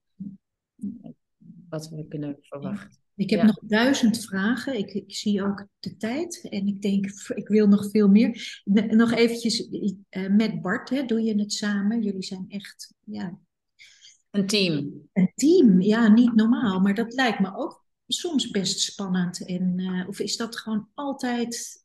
wat we kunnen verwachten. Ik heb ja. nog duizend vragen. Ik, ik, zie ook de tijd. En ik denk, ik wil nog veel meer. Nog eventjes uh, met Bart, hè, doe je het samen? Jullie zijn echt, ja... Een team. Een team, ja, niet normaal. Maar dat lijkt me ook soms best spannend. En, uh, of is dat gewoon altijd...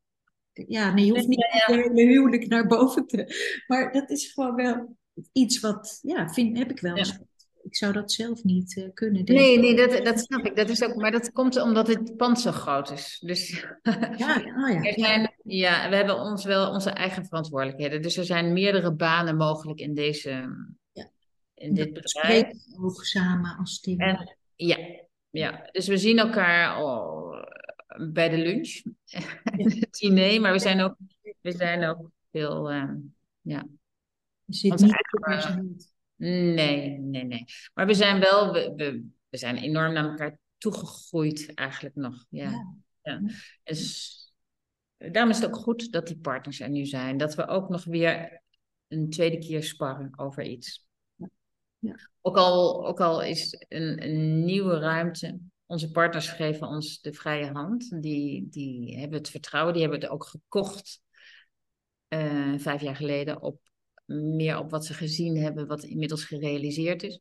Ja, nee, je hoeft niet ja, ja. hele huwelijk naar boven te... Maar dat is gewoon wel iets wat, ja, vind, heb ik wel eens ik zou dat zelf niet uh, kunnen. Nee, nee, dat, dat snap ik. Dat is ook, maar dat komt omdat het pand zo groot is. Dus [laughs] ja, oh ja, er zijn, ja. we hebben ons wel onze eigen verantwoordelijkheden. Dus er zijn meerdere banen mogelijk in deze in dit bedrijf. ook samen als team. En, ja, ja, dus we zien elkaar al bij de lunch, [laughs] het diner, maar we zijn ook, we zijn ook veel, uh, ja. Je zit niet Nee, nee, nee. Maar we zijn wel, we, we, we zijn enorm naar elkaar toegegroeid eigenlijk nog. Ja. ja. ja. Dus, daarom is het ook goed dat die partners er nu zijn. Dat we ook nog weer een tweede keer sparren over iets. Ook, al, ook al is een, een nieuwe ruimte. Onze partners geven ons de vrije hand. Die, die hebben het vertrouwen. Die hebben het ook gekocht uh, vijf jaar geleden op meer op wat ze gezien hebben, wat inmiddels gerealiseerd is.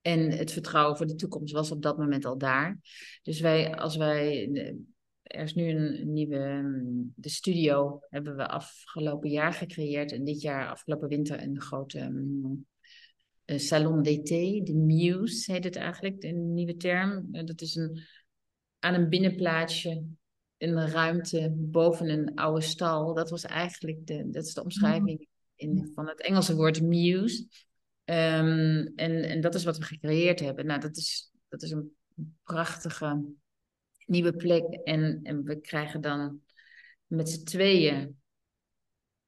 En het vertrouwen voor de toekomst was op dat moment al daar. Dus wij, als wij, er is nu een, nieuwe, de studio hebben we afgelopen jaar gecreëerd. En dit jaar, afgelopen winter, een grote um, salon d'été, de Muse heet het eigenlijk, een nieuwe term. Eh, dat is een, aan een binnenplaatsje een ruimte boven een oude stal. Dat was eigenlijk de, dat is de omschrijving in, van het Engelse woord muse. Um, en, en dat is wat we gecreëerd hebben. Nou, dat is, dat is een prachtige nieuwe plek. En, en we krijgen dan met z'n tweeën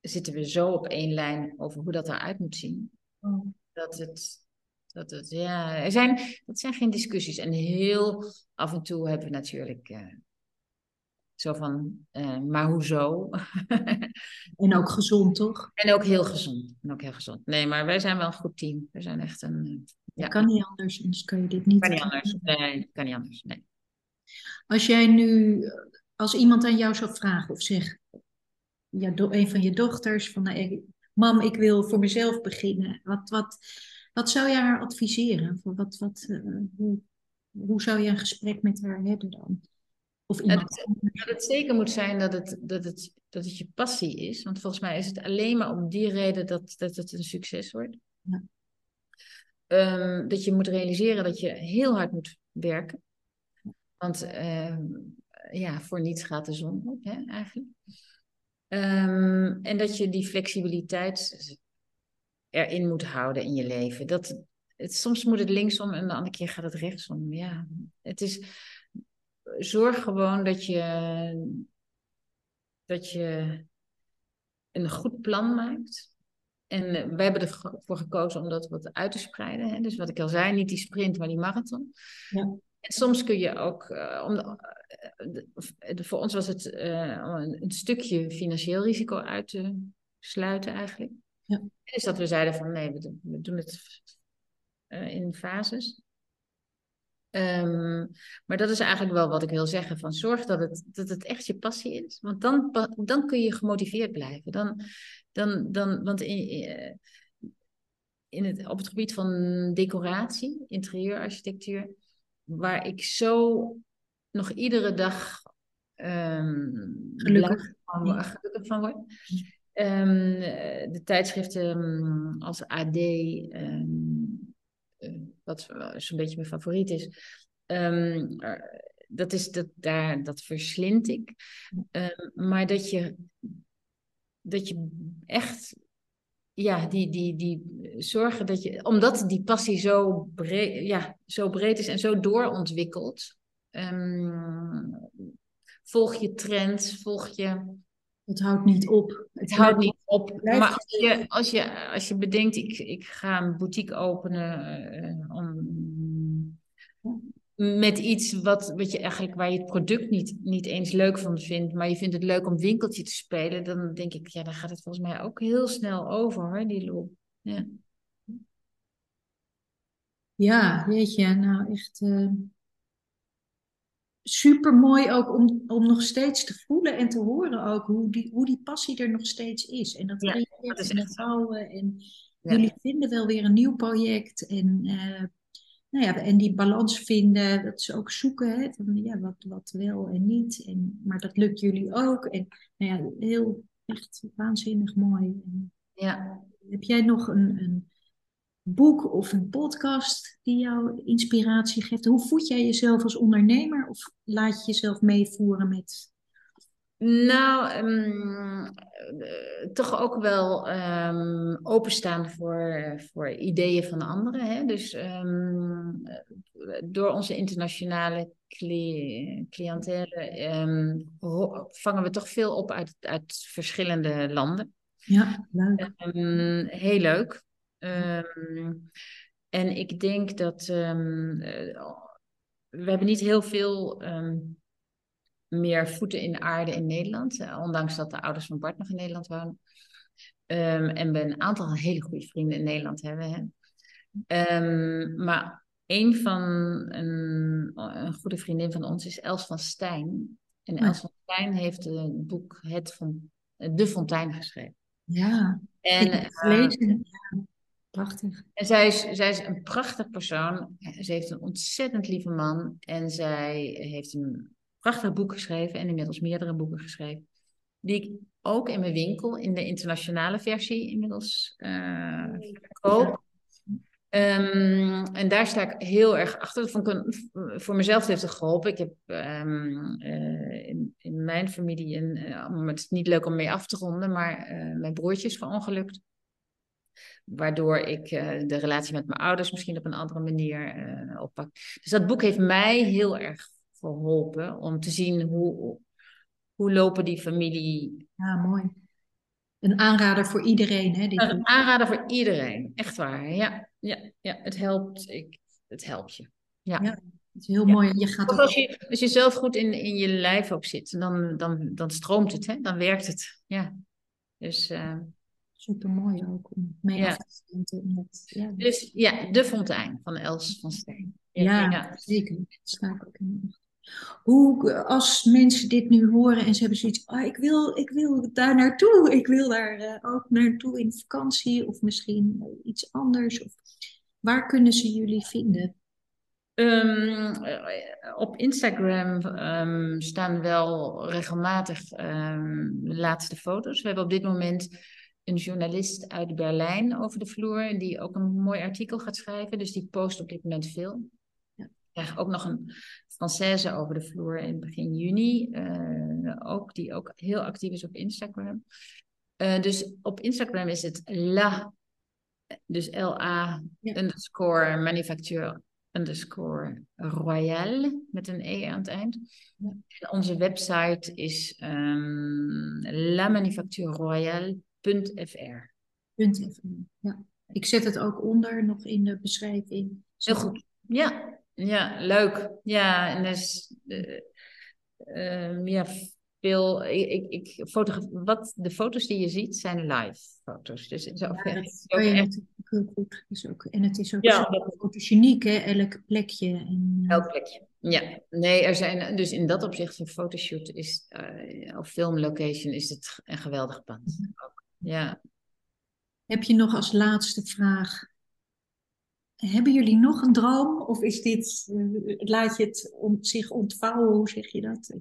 zitten we zo op één lijn over hoe dat eruit moet zien. Oh. Dat het, dat het, ja, er zijn, dat zijn geen discussies. En heel af en toe hebben we natuurlijk uh, zo van, uh, maar hoezo? [laughs] en ook gezond, toch? En ook heel gezond. En ook heel gezond. Nee, maar wij zijn wel een goed team. We zijn echt een... Uh, ja. kan niet anders, anders kun je dit niet... Kan niet anders. Nee, kan niet anders. Nee. Als jij nu, als iemand aan jou zou vragen of zegt, ja, een van je dochters, van nou, mam, ik wil voor mezelf beginnen. Wat, wat, wat zou jij haar adviseren? Wat, wat, uh, hoe, hoe zou je een gesprek met haar hebben dan? Of iemand... dat, het zeker moet zijn dat het, dat, het, dat het je passie is. Want volgens mij is het alleen maar om die reden dat, dat het een succes wordt. Ja. Um, dat je moet realiseren dat je heel hard moet werken. Want um, ja, voor niets gaat de zon op, hè, eigenlijk. Um, en dat je die flexibiliteit erin moet houden in je leven. Dat, het, soms moet het linksom en de andere keer gaat het rechtsom. Ja, het is zorg gewoon dat je, dat je een goed plan maakt. En uh, wij hebben ervoor gekozen om dat wat uit te spreiden. Hè? Dus wat ik al zei, niet die sprint, maar die marathon. Ja. Soms kun je ook, uh, om, uh, voor ons was het een, een, stukje financieel risico uit te sluiten eigenlijk. Ja. Is dat we zeiden van nee, we doen, we doen het in fases. Um, maar dat is eigenlijk wel wat ik wil zeggen. Van zorg dat het, dat het echt je passie is. Want dan, dan kun je gemotiveerd blijven. Dan, dan, dan, want in, in het, op het gebied van decoratie, interieurarchitectuur, waar ik zo nog iedere dag um, gelukkig. Van, gelukkig van word. Um, de tijdschriften als AD, um, wat zo'n beetje mijn favoriet is, dat, is dat, daar, dat verslind ik. maar dat je, dat je echt ja, die, die, die zorgen dat je, omdat die passie zo breed, ja, zo breed is en zo doorontwikkeld, um, volg je trends, volg je. Het houdt niet op. Het, houdt niet op. Maar als je, als, je, als je bedenkt, ik, ik ga een boutique openen uh, om met iets wat, wat je eigenlijk, waar je het product niet, niet eens leuk van vindt, maar je vindt het leuk om winkeltje te spelen, dan denk ik, ja, dan gaat het volgens mij ook heel snel over, hoor, die loop. Ja. Ja, weet je, nou echt uh, super mooi ook om, om nog steeds te voelen en te horen ook hoe die, hoe die passie er nog steeds is. En dat ja, dat is en houden. En jullie vinden wel weer een nieuw project. En uh, nou ja, en die balans vinden, dat ze ook zoeken, hè, van ja, wat, wat wel en niet. En, maar dat lukt jullie ook. En nou ja, heel echt waanzinnig mooi. ja. Heb jij nog een, een boek of een podcast die jou inspiratie geeft? Hoe voed jij jezelf als ondernemer? Of laat je jezelf meevoeren met nou, um, toch ook wel um, openstaan voor, voor ideeën van anderen. Hè? Dus um, door onze internationale cli cliëntele vangen we toch veel op uit, uit verschillende landen. Ja, leuk. heel leuk. en ik denk dat uh, we hebben niet heel veel meer voeten in aarde in Nederland. Eh, ondanks dat de ouders van Bart nog in Nederland wonen. Um, en we een aantal hele goede vrienden in Nederland hebben. Hè. Um, maar een van een, een, goede vriendin van ons is Els van Stijn. En Els van Stijn heeft het boek Het van, De Fontein geschreven. Ja, en. Uh, Prachtig. En zij is, zij is een prachtig persoon. Ze heeft een ontzettend lieve man. En zij heeft een prachtig boek geschreven en inmiddels meerdere boeken geschreven. Die ik ook in mijn winkel in de internationale versie inmiddels uh, koop. Um, en daar sta ik heel erg achter. Ik voor mezelf heeft het geholpen. Ik heb um, uh, in, mijn familie, een, uh, het niet leuk om mee af te ronden, maar mijn broertje is verongelukt. Waardoor ik de relatie met mijn ouders misschien op een andere manier oppak. Dus dat boek heeft mij heel erg geholpen om te zien hoe, hoe lopen die familie. Ja, mooi. Een aanrader voor iedereen, hè? Een aanrader voor iedereen, echt waar. Ja, ja, ja het helpt. Ik, het helpt je. Ja. ja het is heel mooi. Je gaat als, je, als je zelf goed in, in je lijf ook zit, dan, dan, dan stroomt het, hè? dan werkt het. Ja. Dus, uh, Super mooi ook om mee ja. af te met, ja. Dus ja, De Fontein van Els van Steen. Ja, ja. zeker. Dat ook in. Hoe, als mensen dit nu horen en ze hebben zoiets, oh, ik, wil, ik wil daar naartoe, ik wil daar uh, ook naartoe in vakantie of misschien iets anders. Of, waar kunnen ze jullie vinden? Um, op Instagram um, staan wel regelmatig um, de laatste foto's. We hebben op dit moment een journalist uit Berlijn over de vloer, die ook een mooi artikel gaat schrijven. Dus die post op dit moment veel krijg ook nog een Française over de vloer in begin juni. Uh, ook, die ook heel actief is op Instagram. Uh, dus op Instagram is het la, dus L-A ja. underscore manufacture underscore royal met een E aan het eind. Ja. En onze website is um, lamanufactureroyale.fr. Ja. Ik zet het ook onder nog in de beschrijving. Heel goed. Ja, ja, leuk. Ja, en dus, uh, ja, veel. Ik, ik, ik wat de foto's die je ziet zijn live foto's. Dus het is ook, ja, dat natuurlijk heel goed. Is ook, en het is ook ja, zo fotogeniek, hè? Elk plekje. En, uh... Elk plekje. Ja, nee, er zijn dus in dat opzicht een fotoshoot is, uh, of filmlocation is het een geweldig pand. Ook. Ja. Heb je nog als laatste vraag hebben jullie nog een droom? Of is dit, uh, laat je het om, zich ontvouwen? Hoe zeg je dat?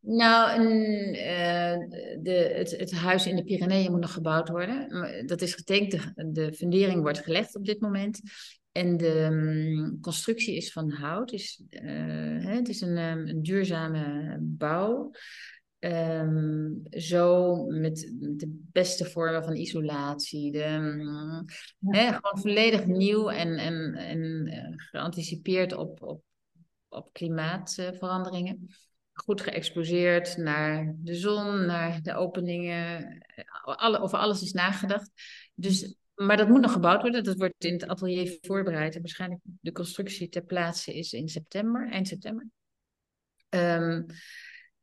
Nou, een, uh, de, het, het, huis in de Pyreneeën moet nog gebouwd worden. Dat is getekend, de, de fundering wordt gelegd op dit moment. En de um, constructie is van hout. Is, hè, het is een, een duurzame bouw. Um, zo met de beste vormen van isolatie. De, um, hè, gewoon volledig nieuw en, en, en uh, geanticipeerd op, op, op klimaatveranderingen. Goed geëxposeerd naar de zon, naar de openingen. Alle, over alles is nagedacht. Dus, maar dat moet nog gebouwd worden. Dat wordt in het atelier voorbereid. En waarschijnlijk de constructie ter plaatse is in september, eind september. Um,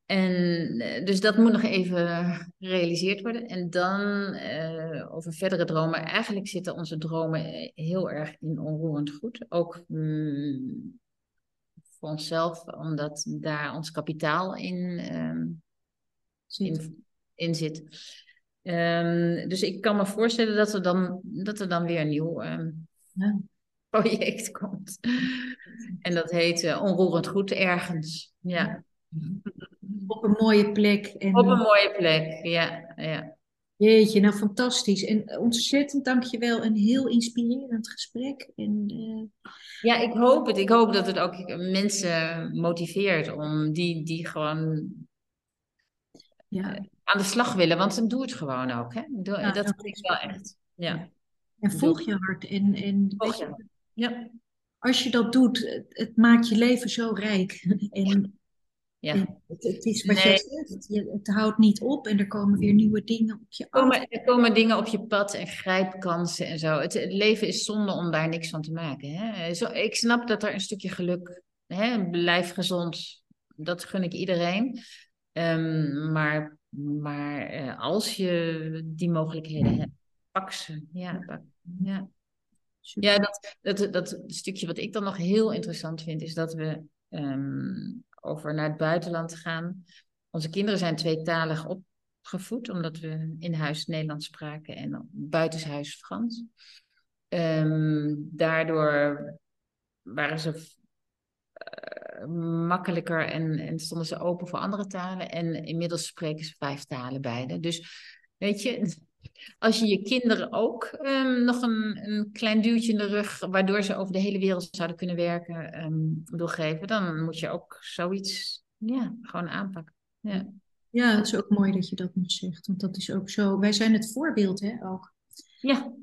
en eh, dus dat moet nog even gerealiseerd worden. En dan uh, over verdere dromen. Eigenlijk zitten onze dromen heel erg in onroerend goed. Ook mm, voor onszelf, omdat daar ons kapitaal in, um, zit. in, in zit. Um, dus ik kan me voorstellen dat er dan, dat er dan weer een nieuw um, ja. project komt. En dat heet uh, Onroerend Goed ergens. Ja. Op een mooie plek. En, Op een mooie plek, ja. ja. Jeetje, nou fantastisch. En ontzettend dankjewel. Een heel inspirerend gesprek. En, uh... Ja, ik hoop het. Ik hoop dat het ook mensen motiveert om die, die gewoon ja. Eh, aan de slag willen. Want dan doe het gewoon ook. Hè? Doe, ja, dat vind ik wel echt. Ja. En volg je hart. En, en volg je. Ja. Als je dat doet, het, het, maakt je leven zo rijk. [laughs] En ja. Het, het, is wat nee. zegt, het houdt niet op en er komen weer nieuwe dingen op je af. Er komen dingen op je pad en grijpkansen en zo. Het, het leven is zonde om daar niks van te maken. Hè? Zo, ik snap dat er een stukje geluk, hè, blijf gezond, dat gun ik iedereen. Um, maar maar uh, als je die mogelijkheden hebt, pak ze. Ja, pak, ja. ja dat, dat, dat stukje wat ik dan nog heel interessant vind, is dat we um, over naar het buitenland te gaan. Onze kinderen zijn tweetalig opgevoed, omdat we in huis Nederlands spraken en buitenshuis Frans. Um, daardoor waren ze uh, makkelijker en, en stonden ze open voor andere talen. En inmiddels spreken ze vijf talen beide. Dus weet je, als je je kinderen ook um, nog een, een, klein duwtje in de rug, waardoor ze over de hele wereld zouden kunnen werken, um, wil geven, dan moet je ook zoiets ja, gewoon aanpakken. Ja. ja, het is ook mooi dat je dat nog zegt, want dat is ook zo. Wij zijn het voorbeeld, hè, ook. Ja.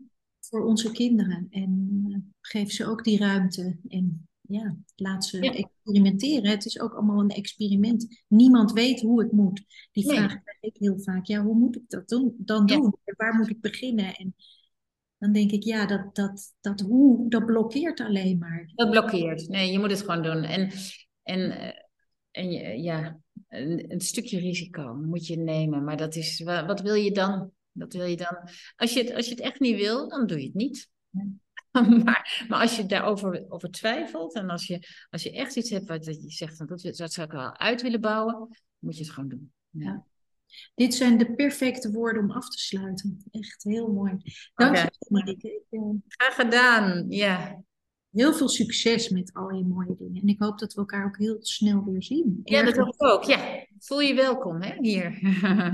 Voor onze kinderen. En uh, geef ze ook die ruimte. En ja, laat ze experimenteren. Het is ook allemaal een experiment. Niemand weet hoe het moet. Die vraag krijg ik heel vaak. Ja, hoe moet ik dat doen, dan doen? Waar moet ik beginnen? En dan denk ik, ja, dat, dat, dat hoe, dat blokkeert alleen maar. Dat blokkeert. Nee, je moet het gewoon doen. En, en, eh, en ja, een, een stukje risico moet je nemen. Maar dat is, wat, wat wil je dan? Dat wil je dan. Als je, het, als je het echt niet wil, dan doe je het niet. [laughs] maar, maar als je daarover over twijfelt en als je, als je echt iets hebt wat je zegt, van, dat, dat zou ik wel uit willen bouwen, moet je het gewoon doen. Ja. Dit zijn de perfecte woorden om af te sluiten. Echt heel mooi. Dank je wel, Marike. Eh, Graag gedaan, ja. Heel veel succes met al je mooie dingen. En ik hoop dat we elkaar ook heel snel weer zien. Ja, dat hoop ik ook. Ja, voel je welkom hè, hier.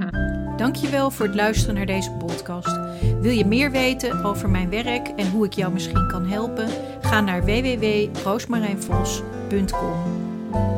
[laughs] Dankjewel voor het luisteren naar deze podcast. Wil je meer weten over mijn werk en hoe ik jou misschien kan helpen? Ga naar www.roosmarijnvos.com